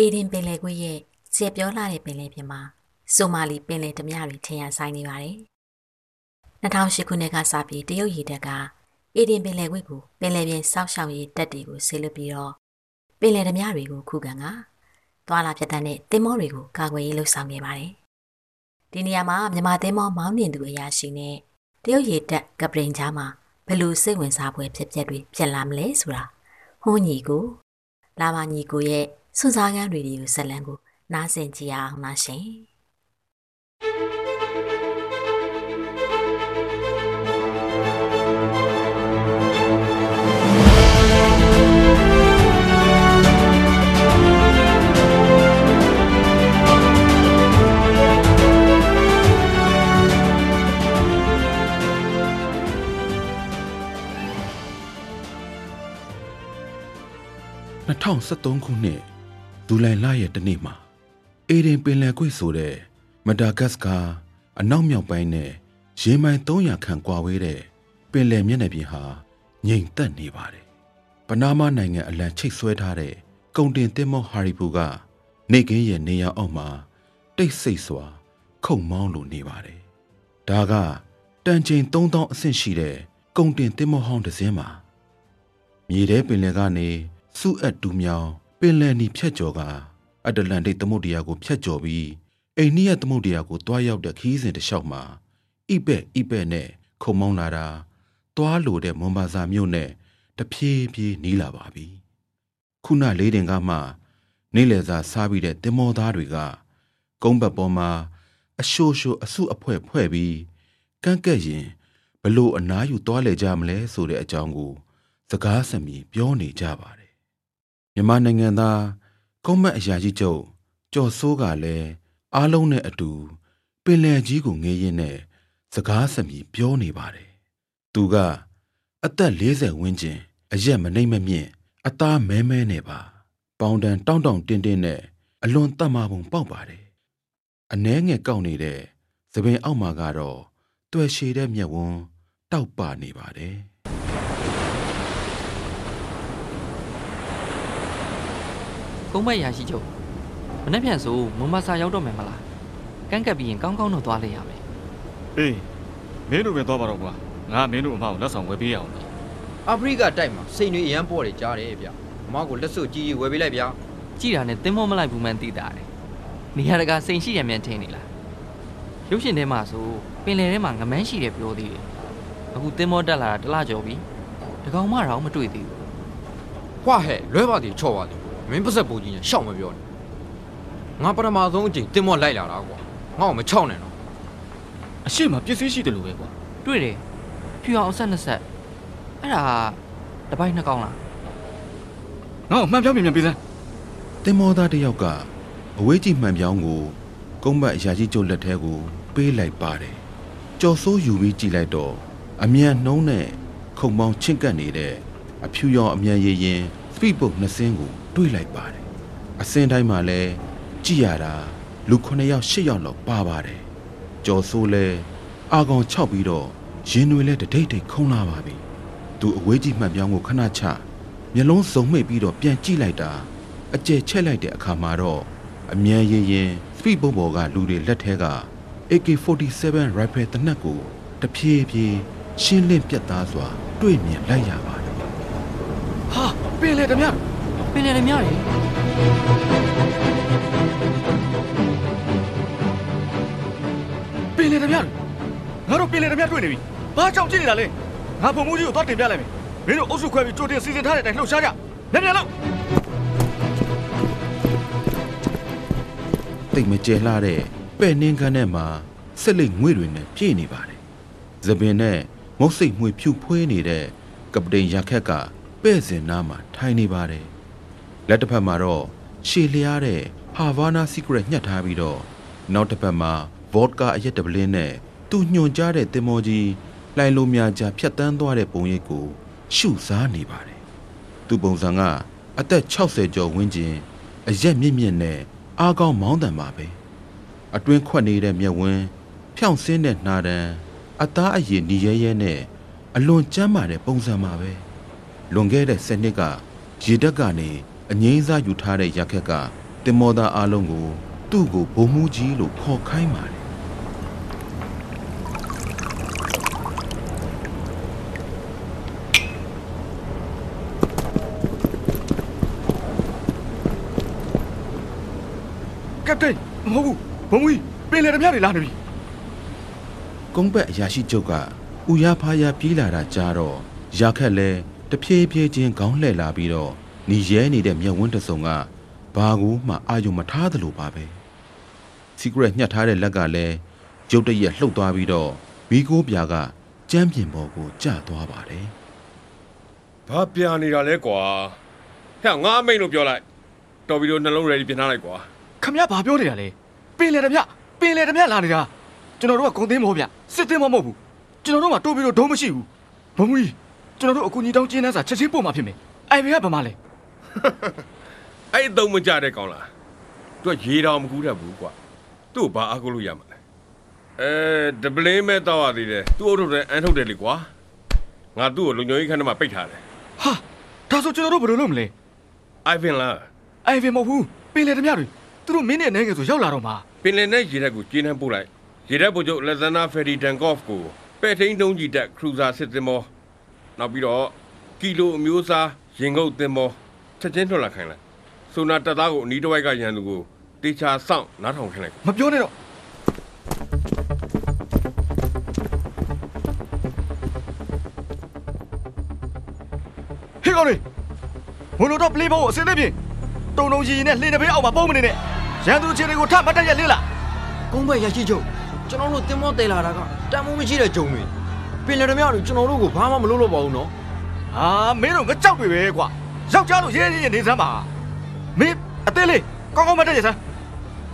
အေဒင်ပင်လယ်ကွေ့ရဲ့ကျက်ပြောလာတဲ့ပင်လယ်ပြင်မှာဆိုမာလီပင်လယ်ဓမြတွေထင်ရဆိုင်နေပါတယ်။2008ခုနှစ်ကစပြီးတရုတ်ရေတပ်ကအေဒင်ပင်လယ်ကွေ့ကိုပင်လယ်ပြင်စောက်ရှောက်ရေးတပ်တွေကိုဆေးလွတ်ပြီးတော့ပင်လယ်ဓမြတွေကိုခုခံကသွာလာပြတ်တဲ့တင်မောတွေကိုကာကွယ်ရေးလှုပ်ဆောင်နေပါတယ်။ဒီနေရာမှာမြန်မာတင်မောမောင်းနှင်သူအရာရှိနဲ့တရုတ်ရေတပ်ကပရင်ကြားမှာဘယ်လိုစိတ်ဝင်စားဖွယ်ဖြစ်ပျက်တွေဖြစ်လာမလဲဆိုတာဟွန်းညီကိုလာမညီကိုရဲ့ စွစားကန်းတွေဒီကိုဇလန်းကိုနားဆင်ကြည့်အောင်ပါရှင်2013ခုနှစ် ဇူလိုင်လရဲ့တနေ့မှာအေဒင်ပင်လယ်ကွေ့ဆိုတဲ့မဒါဂတ်စကာအနောက်မြောက်ပိုင်းနဲ့ရေမိုင်300ခန့်ကွာဝေးတဲ့ပင်လယ်မျက်နှာပြင်ဟာငြိမ်သက်နေပါတယ်။ပနားမားနိုင်ငံအလံချိတ်ဆွဲထားတဲ့ကုန်တင်သင်္ဘောဟာရီပူကနေကင်းရဲ့နေရာအောက်မှာတိတ်ဆိတ်စွာ ခုန်မောင်းလိုနေပါတယ်။ဒါကတန်ချိန်3000အဆင့်ရှိတဲ့ကုန်တင်သင်္ဘောဟောင်းတစ်စင်းပါ။မြေထဲပင်လယ်ကနေစုအပ်တူးမြောင် ပင်လယ်နီဖြတ်ကျော်ကအတ္တလန်တိတ်သမုဒ္ဒရာကိုဖြတ်ကျော်ပြီးအိန္ဒိယသမုဒ္ဒရာကိုတွားရောက်တဲ့ခီးစဉ်တစ်လျှောက်မှာဣပက်ဣပက်နဲ့ခုံမောင်းလာတာတွားလိုတဲ့မွန်ဘာဇာမြို့နဲ့တဖြည်းဖြည်းနီးလာပါပြီခုနလေးတင်ကမှနေလေစာစားပြီးတဲ့တင်မောသားတွေကကုန်းဘက်ပေါ်မှာအရှိုးရှိုးအစုအဖွဲ့ဖွဲ့ပြီးကန့်ကက်ရင်ဘလို့အနားယူသွားလေကြမလဲဆိုတဲ့အကြောင်းကို စကားစမြည်ပြောနေကြပါတယ် မြန်မာနိုင်ငံသားကုန်းမက်အရာကြီးချုပ်ကျော်စိုးကလည်းအားလုံးနဲ့အတူပင်လယ်ကြီးကိုငေးရင်းနဲ့စကားစမြည်ပြောနေပါတယ်သူကအသက်40ဝန်းကျင်အရက်မနှိမ့်မမြင့်အသားမဲမဲနဲ့ပါပေါင်တန်တောင့်တောင့်တင်းတင်းနဲ့အလွန်တတ်မှပုံပေါက်ပါတယ်အနှဲငယ်ကောက်နေတဲ့သပင်အောက်မှာကတော့တွေ့ရှည်တဲ့မျက်ဝန်းတောက်ပနေပါတယ် ကုန်းမက်ရာရှိချုပ်မနေ့ပြန်ဆိုမမဆာရောက်တော့မယ်မလားကန့်ကပ်ပြီးရင်ကောင်းကောင်းတော့သွားလေရမယ်အေးမင်းတို့ပဲသွားပါတော့ကွာငါမင်းတို့အမကိုလက်ဆောင်ဝယ်ပေးရအောင်လေအာဖရိကတိုက်မှာစိန်တွေအရန်ပေါ်တယ်ကြားတယ်ဗျအမကိုလက်စွပ်ကြီးကြီးဝယ်ပေးလိုက်ဗျာကြည်တာနဲ့တင်းမောမလိုက်ဘူးမှန်းသိတာတယ်နေရာတကာစိန်ရှိရမြန်ထင်းနေလားရုပ်ရှင်ထဲမှာဆိုပင်လယ်ထဲမှာငမန်းရှိတယ်ပြောသေးတယ်အခုတင်းမောတက်လာတာတစ်လကျော်ပြီတကောင်မှတော့မတွေ့သေးဘူးဟွာဟဲ့လွဲပါသေးချော့ပါသေး မင်းပစက်ပူကြီးညာရှောက်မပြောနဲ့ငါပထမဆုံးအချိန်တင်မော့လိုက်လာတာကွာငါ့ကိုမချောက်နဲ့တော့အရှိမပစ္စည်းရှိတယ်လို့ပဲကွာတွေ့တယ်ဖြူအောင်အဆက်နှစ်ဆက်အဲ့ဒါတစ်ပိုင်းနှစ်ကောင်လားငါ့ကိုမှန်ပြောင်းမြန်မြန်ပေးစမ်းတင်မောသားတစ်ယောက်ကအဝေးကြီးမှန်ပြောင်းကိုကုန်းဘတ်အရာကြီးကျုပ်လက်ထဲကိုပေးလိုက်ပါတယ်ကြော်စိုးယူပြီးကြည့်လိုက်တော့အမြန်နှုံးနဲ့ခုံပေါင်းချင့်ကပ်နေတဲ့အဖြူရောင်အမြန်ရည်ရင်စပိပုတ်နှစ်စင်းကို တွေးလိုက်ပါတယ်အစင်းတိုင်းမှာလဲကြည့်ရတာလူ9ယောက်10ယောက်လောက်ပါပါတယ်ကြော်စိုးလဲအာကောင်6ပြီးတော့ရင်တွေလဲတဒိတ်ဒိတ်ခုံလာပါပြီသူအဝေးကြီးမှန်ပြောင်းကိုခဏချမျက်လုံးစုံမှိတ်ပြီးတော့ပြန်ကြည့်လိုက်တာအကျယ်ချက်လိုက်တဲ့အခါမှာတော့အမြန်ရင်ရင်စပိပုတ်ဘော်ကလူတွေလက်ထဲက AK47 rifle တနက်ကိုတဖြည်းဖြည်းရှင်းလင်းပြတ်သားစွာ တွေ့မြင်လိုက်ရပါတယ်ဟာပင်လေတမပ င်လယ်တွေများတယ်ပင်လေတမငါတို့ပင်လေတမတွေ့နေပြီဘာကြောင့်ကြည့်နေတာလဲငါဖုံမှုကြီးကိုသွားတင်ပြလိုက်မယ်မင်းတို့အုပ်စုခွဲပြီးကြိုတင်စီစဉ်ထားတဲ့အတိုင်းလှုပ်ရှားကြမြန်မြန်လို့တိတ်မကျဲလှတဲ့ပဲ့နှင်းခန်းထဲမှာဆက်လက်ငွေတွေနဲ့ပြည့်နေပါတယ်။သပင်နဲ့မုတ်စိတ်မှွေဖြူဖွေးနေတဲ့ကပတိန်ရခက်ကပဲ့စင်နားမှာထိုင်နေပါတယ်။ လက်တစ်ဖက်မှာတော့ရှည်လျားတဲ့ဟာဗာနာစီကရက်ညှက်ထားပြီးတော့နောက်တစ်ဖက်မှာဗော့ဒကာအရက်တပလင်းနဲ့သူညွန်ကြားတဲ့တင်မောကြီးလှိုင်လိုများကြားဖြတ်တန်းသွားတဲ့ပုံရိပ်ကိုရှုစားနေပါတယ်။သူပုံစံကအသက်60ကျော်ဝန်းကျင်အရက်မြင့်မြင့်နဲ့အားကောင်းမောင်းတန်ပါပဲအတွင်းခွက်နေတဲ့မျက်ဝန်းဖြောင့်ဆင်းတဲ့နှာတန်းအသားအရည်ညီရဲရဲနဲ့အလွန်ကျမ်းမာတဲ့ပုံစံပါပဲလွန်ခဲ့တဲ့၁၀နှစ်ကရေတက်ကနေ အငိမ့်စားယူထားတဲ့ရက်ခက်ကတင်မောသားအားလုံးကိုသူ့ကိုဘုံမှုကြီးလို့ခေါ်ခိုင်းပါတယ်ကပတိန်မဟုတ်ဘူးဘုံကြီးပင်လေဓမြတွေလာနေပြီကုန်းဘက်အရာရှိချုပ်ကဥရဖားရပြေးလာတာကြားတော့ရာခက်လဲတဖြည်းဖြည်းချင်းခေါင်းလှည့်လာပြီးတော့ ညီရဲနေတဲ့မျက်ဝန်းတစ်စုံကဘာကူမှအာယုံမထားသလိုပါပဲစီကရက်ညှက်ထားတဲ့လက်ကလည်းရုတ်တရက်လှုပ်သွားပြီးတော့မီးကိုပြာကကြမ်းပြင်ပေါ်ကိုကျသွားပါတယ်ဘာပြနေတာလဲကွာဟဲ့ငါအမိန်လို့ပြောလိုက်တော်ပြီးတော့နှလုံး ready ပြင်ထားလိုက်ကွာခမရဘာပြောနေတာလဲပင်လေဓမြပင်လေဓမြလာနေတာကျွန်တော်တို့ကဂုံသိမ်းမဟုတ်ဗျစစ်သိမ်းမမဟုတ်ဘူးကျွန်တော်တို့ကတိုးပြီးတော့ဒုံးမရှိဘူးဘုံကြီးကျွန်တော်တို့အကူကြီးတောင်းကျင်းနှန်းစာချက်ချင်းပို့မှာဖြစ်မယ်အိုင်ဘေကဘာမှလဲ အဲ့အသုံးမကြတဲ့ကောင်လားသူကရေတော်မကူးတတ်ဘူးကွာသူ့ကိုဘာအကုလို့ရမှာလဲအဲဒပလင်းမဲ့တော့ရသေးတယ်သူ့အုပ်ထုတ်တဲ့အန်းထုတ်တယ်လေကွာငါသူ့ကိုလုံခြုံရေးခန်းထဲမှာပိတ်ထားတယ်ဟာဒါဆိုကျွန်တော်တို့ဘယ်လိုလုပ်မလဲအိုင်ဗင်လားအိုင်ဘေမဟုတ်ဘူးပင်လေဓမြတွေသူတို့မင်းနဲ့အနေငယ်ဆိုရောက်လာတော့မှာပင်လယ်နဲ့ရေတပ်ကိုကျင်းနှံပို့လိုက်ရေတပ်ဗိုလ်ချုပ်လက်ဇန်နာဖယ်ဒီတန်ကော့ဖ်ကိုပဲ့ထိန်တုံးကြီးတက်ခရူဇာစစ်သင်္ဘောနောက်ပြီးတော့ကီလိုအမျိုးအစားရင်ငုတ်သင်္ဘော ချက်ချင်းထွက်လာခိုင်းလိုက်ဆိုနာတပ်သားကိုအနီးတစ်ဝိုက်ကရန်သူကိုတေချာစောင့်နားထောင်ခိုင်းလိုက်မပြောနဲ့တော့ဟေးကောင်လေးမလို့တော့ပလေးဘောကိုအစင်းသိပြင်တုံတုံကြီးနဲ့လှင်းတစ်ပေးအောက်မှာပုံမနေနဲ့ရန်သူချင်းတွေကိုထမတ်တက်ရက်လင်းလာကုန်းဘက်ရရှိချုပ်ကျွန်တော်တို့တင်မောတယ်လာတာကတန်မိုးမရှိတဲ့ဂျုံတွေပင်လယ်ဓမြတွေကျွန်တော်တို့ကိုဘာမှမလုပ်လို့ပါဘူးနော်ဟာမင်းတို့ငကြောက်တွေပဲကွာ ယောက်ျားလို့ရဲရဲရဲနေစမ်းပါမင်းအသေးလေးကောင်းကောင်းမတ်တက်ရစမ်း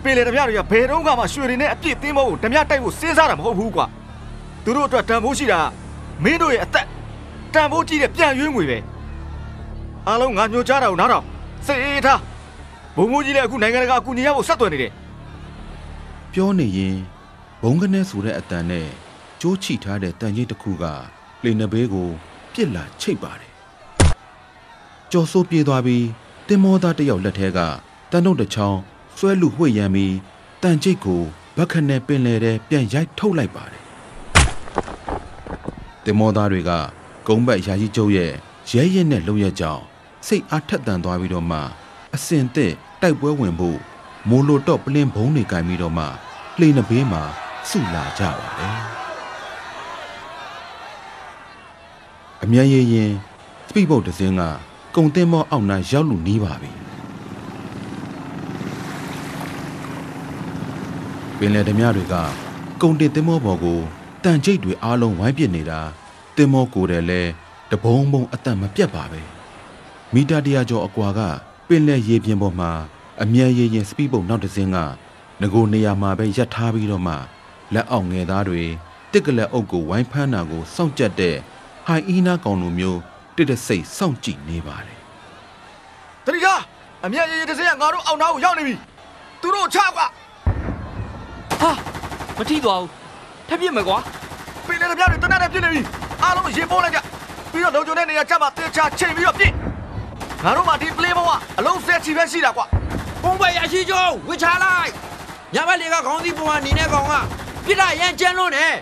ပင်လေဓမြတွေကဘယ်တော့မှရွှေတွေနဲ့အပြည့်သင်းဘောကိုဓမြတိုက်ဖို့စဉ်းစားတာမဟုတ်ဘူးကွာသူတို့အတွက်တန်ဖိုးရှိတာမင်းတို့ရဲ့အသက်တန်ဖိုးကြီးတဲ့ပြန်ရွေးငွေပဲအားလုံးငါညွှန်ကြားတာကိုနားတော့စိတ်အေးထားဘုံမိုးကြီးလည်းအခုနိုင်ငံတကာအကူအညီရဖို့ဆက်သွယ်နေတယ်ပြောနေရင်ဘုံကနေဆိုတဲ့အတန်နဲ့ကြိုးချိထားတဲ့တန်ကြီးတစ်ခုကလေနဘေးကိုပြစ်လာချိတ်ပါတယ် ကြော်ဆိုးပြေးသွားပြီးတင်မောသားတစ်ယောက်လက်ထဲကတန်တုတ်တစ်ချောင်းဆွဲလူဝှေ့ရမ်းပြီးတန်ကျိတ်ကိုဘက်ခနဲ့ပင်လေတဲ့ပြန်ရိုက်ထုတ်လိုက်ပါတယ်တင်မောသားတွေကကုန်းဘက်ယာကြီးကျုပ်ရဲ့ရဲရဲနဲ့လုံရက်ကြောင်စိတ်အားထက်သန်သွားပြီးတော့မှအစင်သက်တိုက်ပွဲဝင်ဖို့မိုးလိုတော့ပလင်းဘုံတွေကင်ပြီးတော့မှလှေနှဘေးမှာစုလာကြပါတယ်အမြန်ရရင်စပိတ်ဘုတ်တစ်စင်းက ကုံတင်မောအောက်နားရောက်လူနီးပါပြီပင်လယ်ဓမြတွေကကုံတင်တင်မောဘော်ကိုတန်ကျိတ်တွေအားလုံးဝိုင်းပစ်နေတာတင်မောကိုယ်တယ်လဲတဘုံဘုံအသက်မပြတ်ပါပဲမီတာတရာကျော်အကွာကပင်လယ်ရေပြင်ပေါ်မှာအမြန်ရရင်စပိတ်ဘုတ်နောက်တစ်စင်းကငကိုနေရာမှာပဲရပ်ထားပြီးတော့မှလက်အောက်ငယ်သားတွေတစ်ကလက်အုပ်ကိုဝိုင်းဖမ်းတာကိုစောင့်ကြက်တဲ့ဟိုင်အီနာကောင်လိုမျိုး တစ်တဆိတ်စောင့်ကြည့်နေပါတယ်တတိယအမြတ်ရည်ရည်တစ်စင်းကငါတို့အောင်နာကိုရောက်နေပြီသူတို့ချကွာဟာမထိသွားဘူးထပ်ပြစ်မယ်ကွာပင်လေဓမြတွေတနက်နဲ့ပြစ်နေပြီအားလုံးရေပိုးလိုက်ကြပြီးတော့လုံခြုံတဲ့နေရာချက်မှာတေချာချိန်ပြီးတော့ပြစ်ငါတို့မှဒီပလေးဘောကအလုံးစက်ချီပဲရှိတာကွာကုန်းဘက်ရရှိချုပ်ဝစ်ချလိုက်ညဘက်လေကခေါင်းစည်းပုံကနေနေကောင်ကပြစ်တာရမ်းကျန်းလို့နဲ့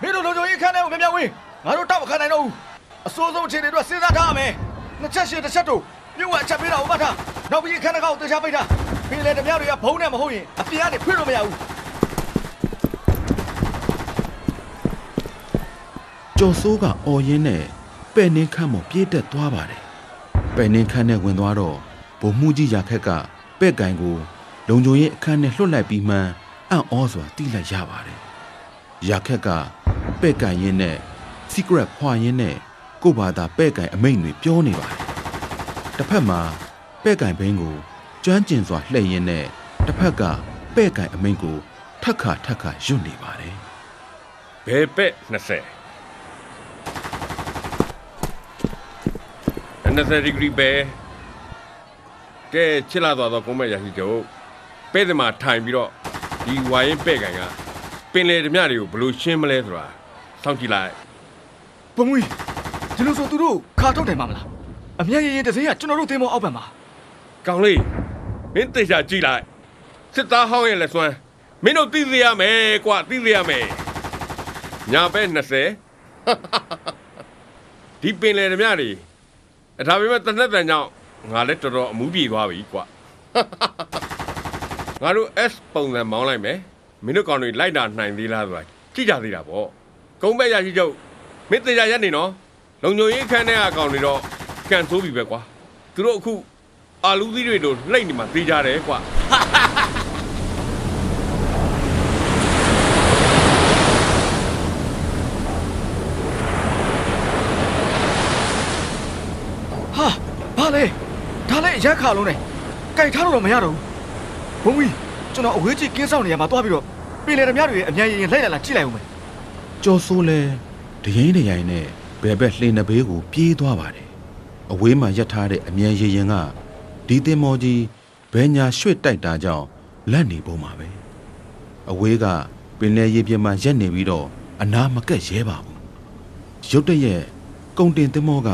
မင်းတို့လုံခြုံရေးခန်းထဲကိုမြန်မြန်ဝင်ငါတို့တောက်မခံနိုင်တော့ဘူး အစိုးဆုံးအခြေအနေတွေစဉ်းစားထားရမယ်နှစ်ချက်ရှည်တစ်ချက်တို့မြုပ်ဝအချက်ပေးတာဥပထားနောက်ပြီးခန်းတစ်ခေါက်တေချာပိတ်ထားပင်လေဓမြတွေကဘုံနဲ့မဟုတ်ရင်အပြင်ကနေဖွင့်လို့မရဘူးကျော်စိုးကအော်ရင်းနဲ့ပဲ့နှင်းခန့်မော်ပြေးတက်သွားပါတယ်။ပဲ့နှင်းခန့်နဲ့ဝင်သွားတော့ဗိုလ်မှူးကြီးရာခက်ကပဲ့ကင်ကိုလုံခြုံရေးအခန်းနဲ့လွှတ်လိုက်ပြီးမှအံ့ဩစွာတီးလိုက်ရပါတယ်။ရာခက်ကပဲ့ကင်ရင်းနဲ့ secret ဖွာရင်းနဲ့ ကို့ဘာသာပဲ့ကင်အမိန့်တွေပြောနေပါတယ်။တစ်ဖက်မှာပဲ့ကင်ဘင်းကိုကျွမ်းကျင်စွာလှည့်ရင်းနဲ့တစ်ဖက်ကပဲ့ကင်အမိန့်ကိုထက်ခါထက်ခါယွတ်နေပါတယ်။ဘယ်ပက်20 20 degree ပဲကဲချစ်လာသွားတော့ကုန်းမဲ့ရရှိကြုံပဲ့တယ်မှာထိုင်ပြီးတော့ဒီဝိုင်းပဲ့ကန်ကပင်လေဓမြတွေကိုဘယ်လို့ရှင်းမလဲဆိုတာစောင့်ကြည့်လိုက်ဘုံကြီး ဒီလိုဆိုသူတို့ခါထုတ်တယ်မှာမလားအမြတ်ရည်ရည်တစ်စင်းကကျွန်တော်တို့သင်းမောအောက်ဘက်မှာကောင်းလေးမင်းတေချာကြည့်လိုက်စစ်သားဟောင်းရဲ့လက်စွမ်းမင်းတို့သိစေရမယ်ကွာသိစေရမယ်ညာပဲ20ဒီပင်လေဓမြတွေအဒါပေမဲ့တနက်တန်ကြောင့်ငါလည်းတော်တော်အမှုပြေသွားပြီကွာငါတို့ S ပုံစံမောင်းလိုက်မယ်မင်းတို့ကောင်တွေလိုက်တာနိုင်သေးလားဆိုတာကြည့်ကြသေးတာပေါ့ကုန်းဘက်ရရှိချုပ်မင်းတေချာရက်နေနော် လုံညိုရေးခန်းထဲအကောင်တွေတော့ကန်ဆိုးပြီပဲကွာသူတို့အခုအာလူသီးတွေလိုလှိမ့်နေမှသေးကြတယ်ကွာဟာဘာလဲဒါလည်းအရက်ခါလုံးနဲ့ကြိုက်ထားလို့တော့မရတော့ဘူးဘုံကြီးကျွန်တော်အဝေးကြီးကင်းဆောင်နေရမှာတွားပြီးတော့ပင်လေဓမြတွေရဲ့အမြန်ရင်ရင်လိုက်လာလာကြည့်လိုက်ဦးမယ်ကြော်ဆိုးလဲဒရင်ဒရိုင်နဲ့ ဘယ်ဘက်လှေနှဘေးကို ပြေးသွားပါတယ်အဝေးမှာရပ်ထားတဲ့အမြန်ရရင်ကဒီတင်မော်ကြီးဘယ်ညာရွှေ့တိုက်တာကြောင့်လက်နေပုံမှာပဲအဝေးကပင်လယ်ရေပြင်မှာရက်နေပြီးတော့အနာမကက်ရဲပါဘူးရုတ်တရက်ကုံတင်တင်မောက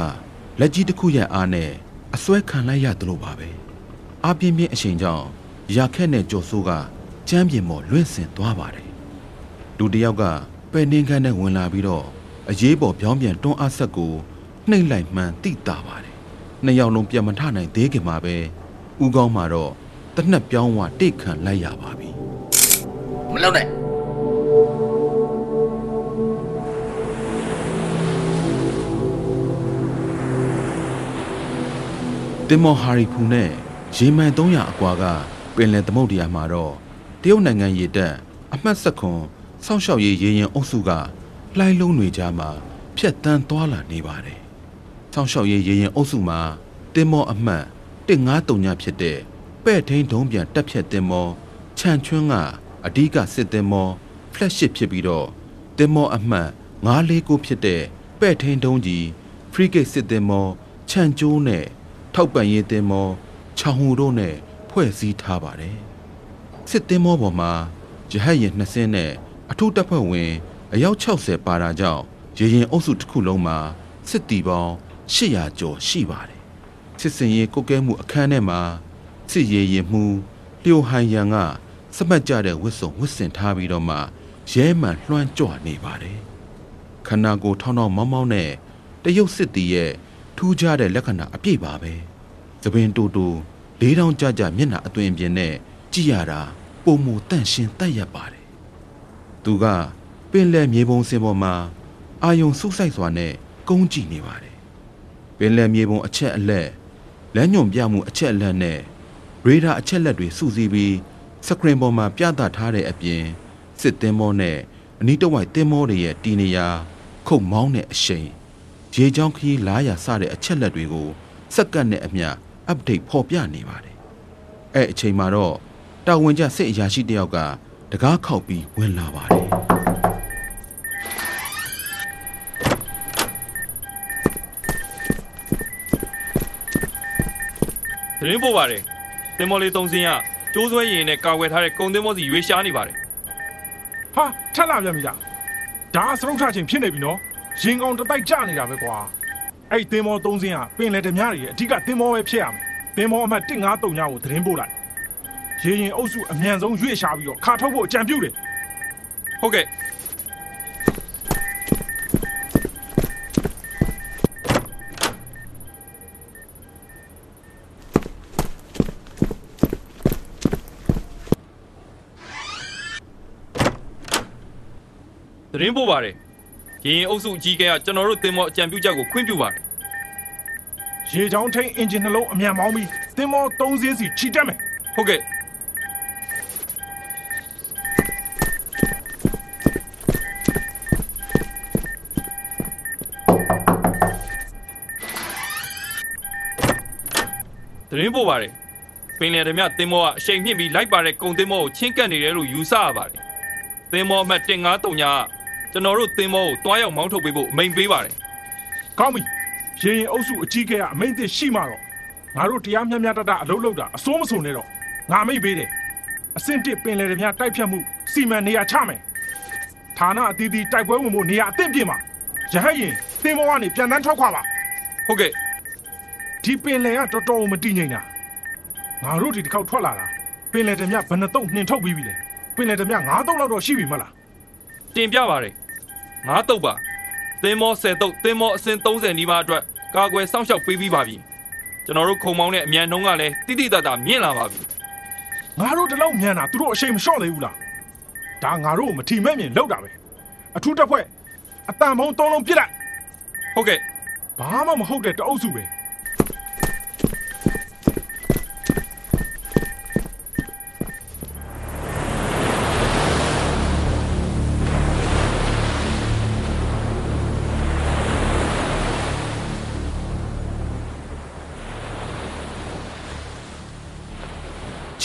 လက်ကြီးတစ်ခုရဲ့အားနဲ့အစွဲခံလိုက်ရသလိုပါပဲအပြင်းပြင်းအချိန်ကြောင့်ရာခက်နဲ့ကြော်ဆိုးကကျမ်းပြင်ပေါ်လွင့်စင်သွားပါတယ်လူတစ်ယောက်ကပဲ့နှင်းခန်းနဲ့ဝင်လာပြီးတော့ အရေးပေါ်ပြောင်းပြန်တွန်းအားဆက်ကိုနှိမ့်လိုက်မှန်တိတာပါတယ်။နှစ်ယောက်လုံးပြန်မထနိုင်သေးခင်မှာပဲဥကောင်းမှာတော့တနက်ပြောင်းဝတိတ်ခံလိုက်ရပါပြီမလုပ်နဲ့။တင်မော်ဟာရီဖူနဲ့ရေမန်300အကွာကပင်လယ်သမုဒ္ဒရာမှာတော့တရုတ်နိုင်ငံရေတပ်အမှတ်ဆက်ခွန်စောင့်ရှောက်ရေးရေရင်အုပ်စုက လှိုင်းလုံးတွေကြားမှာဖြတ်တန်းသွားလာနေပါတယ်။စောင့်ရှောက်ရေးရေရင်အုပ်စုမှာတင်မော်အမှတ်153ညဖြစ်တဲ့ပဲ့ထိန်တုံးပြန်တက်ဖြတ်တင်မော်ခြံချွန်းကအဓိကစစ်တင်မော်ဖလက်ရှစ်ဖြစ်ပြီးတော့တင်မော်အမှတ်949ဖြစ်တဲ့ပဲ့ထိန်တုံးကြီးဖရီဂိတ်စစ်တင်မော်ခြံကျိုးနဲ့ထောက်ပံ့ရေးတင်မော်ချောင်ဟူတို့နဲ့ဖွဲ့စည်းထားပါတယ်စစ်တင်မော်ပေါ်မှာရဟတ်ရင်နှစ်စင်းနဲ့အထူးတပ်ဖွဲ့ဝင် အယောက်60ပါတာကြောင့်ရေရင်အုပ်စုတစ်ခုလုံးမှာစစ်တီပေါင်း800ကျော်ရှိပါတယ်စစ်စင်ရေးကုတ်ကဲမှုအခန်းထဲမှာစစ်ရေးရင်မှုလျိုဟန်ရန်ကစမှတ်ကြတဲ့ဝစ်စုံဝစ်စင်ထားပြီးတော့မှရဲမှန်လွှမ်းကြွနေပါတယ်ခန္ဓာကိုယ်ထောင်းထောင်းမောင်းမောင်းနဲ့တရုတ်စစ်တီရဲ့ထူးခြားတဲ့လက္ခဏာအပြည့်ပါပဲသပင်တူတူလေးတောင်ကြကြမျက်နှာအသွင်ပြင်နဲ့ကြည့်ရတာပုံမူတန့်ရှင်းတက်ရက်ပါတယ်သူကပ င်လယ်မြေပုံစင်ပေါ်မှာအာယုံဆုဆိုင်စွာနဲ့ကုန်းကြည့်နေပါတယ်ပင်လယ်မြေပုံအချက်အလက်လမ်းညွန်ပြမှုအချက်အလက်နဲ့ရေဒါအချက်လက်တွေစုစည်းပြီးစကရင်ပေါ်မှာပြသထားတဲ့အပြင်စစ်သင်္ဘောနဲ့အနီးတစ်ဝိုက်သင်္ဘောတွေရဲ့တီနေရာခုတ်မောင်းတဲ့အရှိန်ရေချောင်းခရီးလားရစတဲ့အချက်လက်တွေကိုစက္ကန့်နဲ့အမျှ update ဖော်ပြနေပါတယ်အဲ့အချိန်မှာတော့တာဝန်ကျစစ်အရာရှိတယောက်ကတကားခောက်ပြီးဝင်လာပါတယ် သတင်းပို့ပါတယ်တင်မော်လေးသုံးစင်းကကျိုးဆွဲရင်နဲ့ကာဝယ်ထားတဲ့ကုံတင်မောစီရွေးရှားနေပါတယ်ဟာထက်လာပြန်ပြီလားဒါအစရုပ်ထချင်းဖြစ်နေပြီနော်ရင်ကောင်တစ်တိုက်ကြနေတာပဲကွာအဲ့ဒီသင်္ဘောသုံးစင်းကပင်လယ်ဓမြတွေရဲ့အဓိကသင်္ဘောပဲဖြစ်ရမယ်သင်္ဘောအမှတ်153ညကိုသတင်းပို့လိုက်ရေရင်အုပ်စုအမြန်ဆုံးရွေ့ရှာပြီးတော့ခါထုတ်ဖို့အကြံပြုတယ်ဟုတ်ကဲ့ သတင်းပို့ပါတယ်။ရင်အုပ်စုအကြီးကဲကကျွန်တော်တို့တင်မောအကြံပြုချက်ကိုခွင့်ပြုပါတယ်ရေချောင်းထိန်အင်ဂျင်နှလုံးအမြန်မောင်းပြီးသင်္ဘောသုံးစင်းစီခြိတက်မယ်။ဟုတ်ကဲ့သတင်းပို့ပါတယ်ပင်လယ်ဓမြတင်မောကအရှိန်မြင့်ပြီးလိုက်ပါတဲ့ကုံတင်မောကိုချင်းကပ်နေတယ်လို့ယူဆရပါတယ်တင်မောအမှတ်153ညက ကျွန်တော်တို့တင်မောကိုတွားရောက်မောင်းထုတ်ပေးဖို့အမိန်ပေးပါတယ်ကောင်းပြီရေရင်အုပ်စုအကြီးကဲကအမိန့်သစ်ရှိမှတော့ငါတို့တရားမျှမျှတတအလုပ်လုပ်တာအစိုးမစုံနဲ့တော့ငါမိတ်ပေးတယ်အဆင့်တစ်ပင်လယ်ဓမြတိုက်ဖြတ်မှုစီမံနေရာချမယ်ဌာနအသီးသီးတိုက်ပွဲဝင်မှုနေရာအသင့်ပြင်ပါရဟတ်ရင်သင်္ဘောကနေပြန်တန်းထောက်ခွာပါဟုတ်ကဲ့ဒီပင်လယ်ကတော်တော်မတည်ငြိမ်တာငါတို့ဒီတစ်ခေါက်ထွက်လာတာပင်လယ်ဓမြဘယ်နှတုံးနှင်ထုတ်ပြီးပြီလဲပင်လယ်ဓမြငါးတုံးလောက်တော့ရှိပြီမလား တင်ပြပါတယ်ငါတုတ်ပါသင်းမော10တုတ်သင်းမောအစင်30နီးပါးအတွက်ကာကွယ်စောင့်ရှောက်ပေးပြီးပါပြီကျွန်တော်တို့ခုံမောင်းတဲ့အမြန်နှုံးကလည်းတိတိတတ်တာမြင့်လာပါပြီငါတို့ဒီလောက်မြန်တာသူတို့အရှိန်မလျှော့သေးဘူးလားဒါငါတို့ကိုမထီမဲ့မြင်လောက်တာပဲအထူးတက်ဖွဲ့အတန်ဖုံးသုံးလုံးပြစ်လိုက်ဟုတ်ကဲ့ဘာမှမဟုတ်တဲ့တအုပ်စုပဲ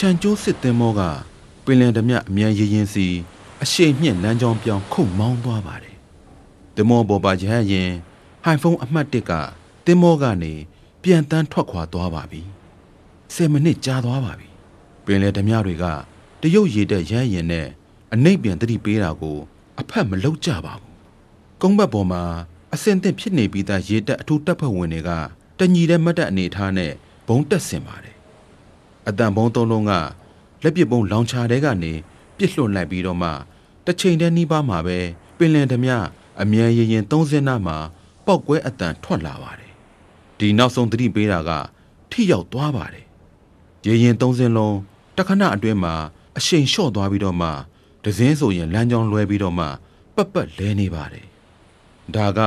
ခြံကျိုးစစ်သင်းမောကပင်လယ်ဓမြအမြန်ရရင်စီအရှိန်မြင့်လမ်းကြောင်းပြောင်းခုတ်မောင်းသွားပါတယ်။သင်းမောပေါ်ပါရဟတ်ရင်ဟိုင်ဖုန်းအမှတ်1ကသင်းမောကနေပြန်တန်းထွက်ခွာသွားပါပြီ။10မိနစ်ကြာသွားပါပြီ။ပင်လယ်ဓမြတွေကတရုတ်ရေတက်ရဟတ်ရင်နဲ့အနှိပ်ပြန်တတိပေးတာကိုအဖက်မလုပ်ကြပါဘူး။ကုန်းဘက်ပေါ်မှာအစင်သင့်ဖြစ်နေပြီးသားရေတက်အထူးတပ်ဖွဲ့ဝင်တွေကတညီတဲ့မတ်တပ်အနေထားနဲ့ဘုံတက်ဆင်ပါတယ် အတန်ဘုံသုံးလုံးကလက်ပစ်ဘုံလောင်ချာတဲကနေပြစ်လွှတ်လိုက်ပြီးတော့မှတစ်ချိန်တည်းနီးပါးမှာပဲပင်လယ်ဓမြအမြန်ရင်ရင်သုံးစင်းနာမှာပောက်ကွဲအတန်ထွက်လာပါတယ်ဒီနောက်ဆုံးသတိပေးတာက ထိရောက်သွားပါတယ်ရင်ရင်သုံးစင်းလုံးတစ်ခဏအတွင်းမှာအရှိန်လျှော့သွားပြီးတော့မှဒဇင်းဆိုရင်လမ်းကြောင်းလွဲပြီးတော့မှပက်ပက်လဲနေပါတယ်ဒါက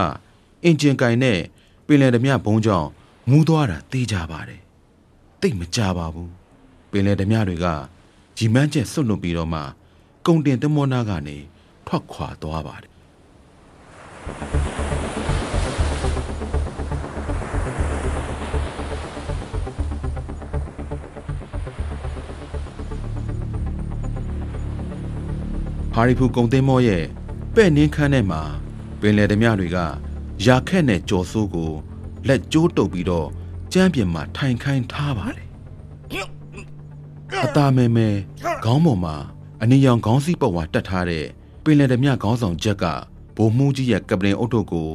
အင်ဂျင်ကင်နဲ့ပင်လယ်ဓမြဘုံကြောင့်မူးသွားတာသိကြပါတယ်တိတ်မကြပါဘူး ပင်လယ်ဓမြတွေကဂျီမန်းကျက်ဆွတ်လွတ်ပြီးတော့မှကုံတင်တမောနာကနေထွက်ခွာသွားပါတယ်ဟာရီဖူကုံတင်မောရဲ့ပဲ့နင်းခန်းထဲမှာပင်လယ်ဓမြတွေကရာခက်နဲ့ကြော်ဆိုးကိုလက်ကျိုးတုပ်ပြီးတော့ကျမ်းပြင်မှာထိုင်ခိုင်းထားပါတယ် အตาမဲမဲခေါင်းပေါ်မှာအနီရောင်ခေါင်းစည်းပတ်ဝါတက်ထားတဲ့ပင်လယ်ဓမြခေါင်းဆောင်ချက်ကဗိုလ်မှူးကြီးရဲ့ကပလင်အုပ်တို့ကို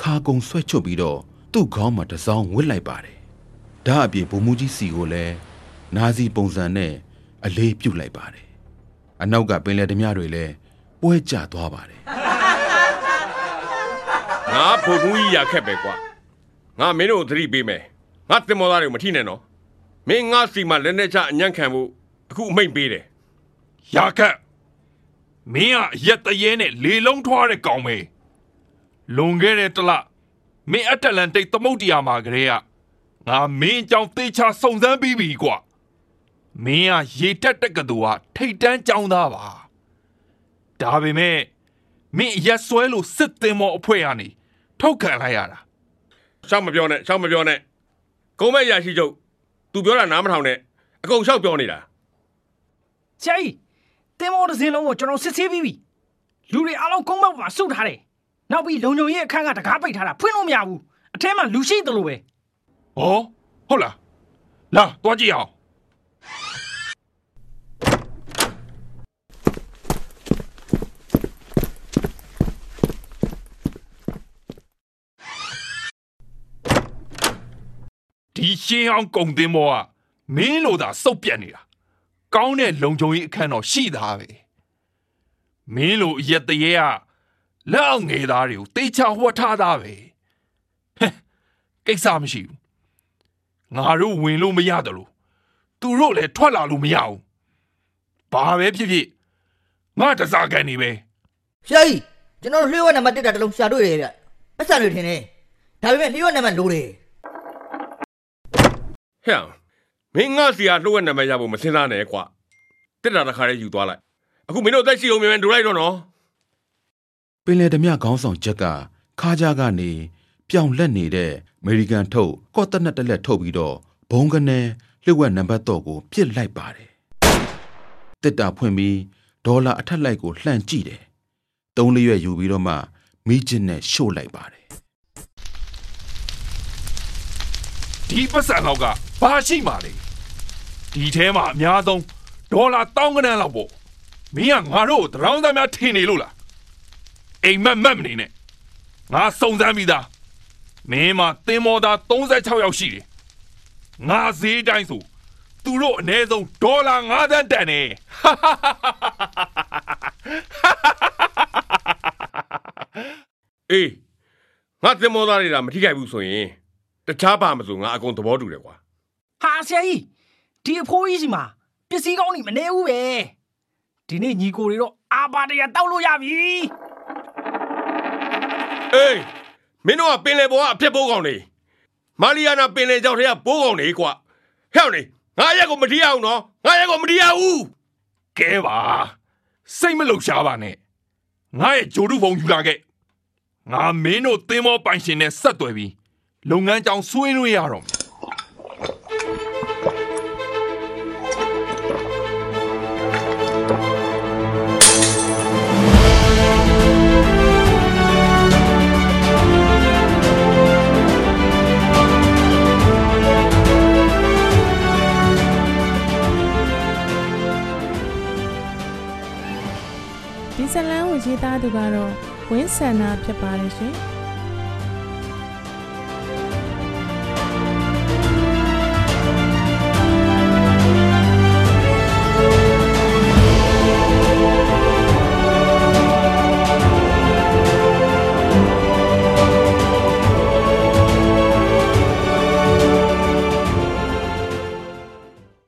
ခါကုံဆွဲချွတ်ပြီးတော့သူ့ခေါင်းမှာတစ်စောင်းဝစ်လိုက်ပါတယ်။ဒါအပြင်ဗိုလ်မှူးကြီးစီကိုလည်းနာစီပုံစံနဲ့အလေးပြုတ်လိုက်ပါတယ်။အနောက်ကပင်လယ်ဓမြတွေလည်းပွဲကျသွားပါတယ်ငါဖို့ဘူးကြီးရခက်ပဲကွာငါမင်းတို့ကိုသတိပေးမယ်ငါတင်မောသားတွေကိုမထိနဲ့နော် မင်းငါစီမှာလက်နဲ့ချအညံ့ခံဖို့အခုအမိတ်ပေးတယ်ရာခတ်မင်းကအရက်တရဲနဲ့လေလုံးထွားတဲ့ကောင်ပဲလွန်ခဲ့တဲ့တစ်လမင်းအတ္တလန်တိတ်သမုတ်တရားမှာကလေးကငါမင်းအကြောင်းသေချာစုံစမ်းပြီးပြီကွာမင်းကရေတက်တက်ကတူကထိတ်တန်းကြောင်းသားပါဒါပေမဲ့မင်းအရက်ဆွဲလို့စစ်သင်မောအဖွဲရနေထုတ်ခံလိုက်ရတာရှောက်မပြောနဲ့ရှောက်မပြောနဲ့ကုန်းမဲ့ရရှိချုပ် तू ပြောတာနားမထောင်နဲ့အကုန်ရှောက်ပြောနေတာဆရာကြီးတင်မောတစ်စင်းလုံးကိုကျွန်တော်စစ်ဆေးပြီးပြီလူတွေအားလုံးကုန်းပေါက်မှာစုထားတယ်နောက်ပြီးလုံုံရဲ့အခန်းကတကားပိတ်ထားတာဖွင့်လို့မရဘူးအထဲမှာလူရှိတယ်လို့ပဲဟောဟုတ်လားလာတွားကြည့်အောင် ဒီရှင်းအောင်ကုံတင်မောကမင်းလိုသာစုပ်ပြက်နေတာကောင်းတဲ့လုံခြုံရေးအခန်းတော့ရှိသားပဲမင်းလိုအရက်တရေကလက်အောင်ငယ်သားတွေကိုတေချာဝတ်ထားသားပဲဟဲ့ကိစ္စမရှိဘူးငါတို့ဝင်လို့မရတယ်လို့သူတို့လည်းထွက်လာလို့မရဘူးဘာပဲဖြစ်ဖြစ်ငါတစားကန်နေပဲဆရာကြီးကျွန်တော်တို့လျှို့ဝှက်နံပါတ်1တာတစ်လုံးရှာတွေ့တယ်ဗျပတ်စံတွေထင်တယ်ဒါပေမဲ့လျှို့ဝှက်နံပါတ်လိုတယ် ဟဲ့မင်းငါစီကလှုပ်ဝက်နံပါတ်ရဖို့မစင်စားနဲ့ကွာတက်တာတစ်ခါလေးယူသွားလိုက်အခုမင်းတို့အသက်ရှိအောင်မြန်မြန်ဒူလိုက်တော့နော်ပင်လယ်ဓမြခေါင်းဆောင်ချက်ကခါးကြားကနေပြောင်လက်နေတဲ့အမေရိကန်ထုတ်ကော့တက်နက်တစ်လက်ထုတ်ပြီးတော့ဘုံကနေလျှို့ဝှက်နံပါတ်တော့ကိုပြစ်လိုက်ပါတယ်တစ်တာဖွင့်ပြီးဒေါ်လာအထက်လိုက်ကိုလှန်ကြည့်တယ်သုံးလေးရွက်ယူပြီးတော့မှမီးကျင်းနဲ့ရှို့လိုက်ပါတယ် ဒီပတ်စံတော့ကဘာရှိမှလဲဒီထဲမှာအများဆုံးဒေါ်လာတောင်းကနန်းလောက်ပေါ့မင်းကငါတို့ကိုတရောင်းသားများထင်နေလို့လားအိမ်မက်မက်မနေနဲ့ငါစုံစမ်းပြီးသားမင်းမသင်္ဘောသား36ယောက်ရှိတယ်ငါဈေးတိုင်းဆိုသူတို့အနည်းဆုံးဒေါ်လာ9သန်းတန်နေအေးငါတင်မောသားတွေကမထိခိုက်ဘူးဆိုရင် တခြားပါမဆိုငါအကုန်သဘောတူတယ်ကွာဟာဆရာကြီးဒီအဖိုးကြီးစီမှာပစ္စည်းကောင်းနေမနေဘူးပဲဒီနေ့ညီကိုတွေတော့အာပါတရတောက်လို့ရပြီအေးမင်းတို့ကပင်လေဘောကအဖြစ်ပိုးကောင်နေမာလီယာနာပင်လေကြောက်တဲ့ကဘိုးကောင်နေကွာဟဲ့နေငါရက်ကိုမထီးအောင်နော်ငါရက်ကိုမထီးရဘူးကဲပါစိတ်မလုံရှားပါနဲ့ငါရဲ့ဂျိုဒုဖုံယူလာခဲ့ငါမင်းတို့သင်းမောပိုင်ရှင်နဲ့ဆက်သွယ်ပြီး လုပ်ငန်းကြောင်ဆွေးနွေးရတော့မယ်ဒီဇလန်ကိုရေးသားသူကတော့ဝင်းဆန္နာဖြစ်ပါတယ်ရှင်။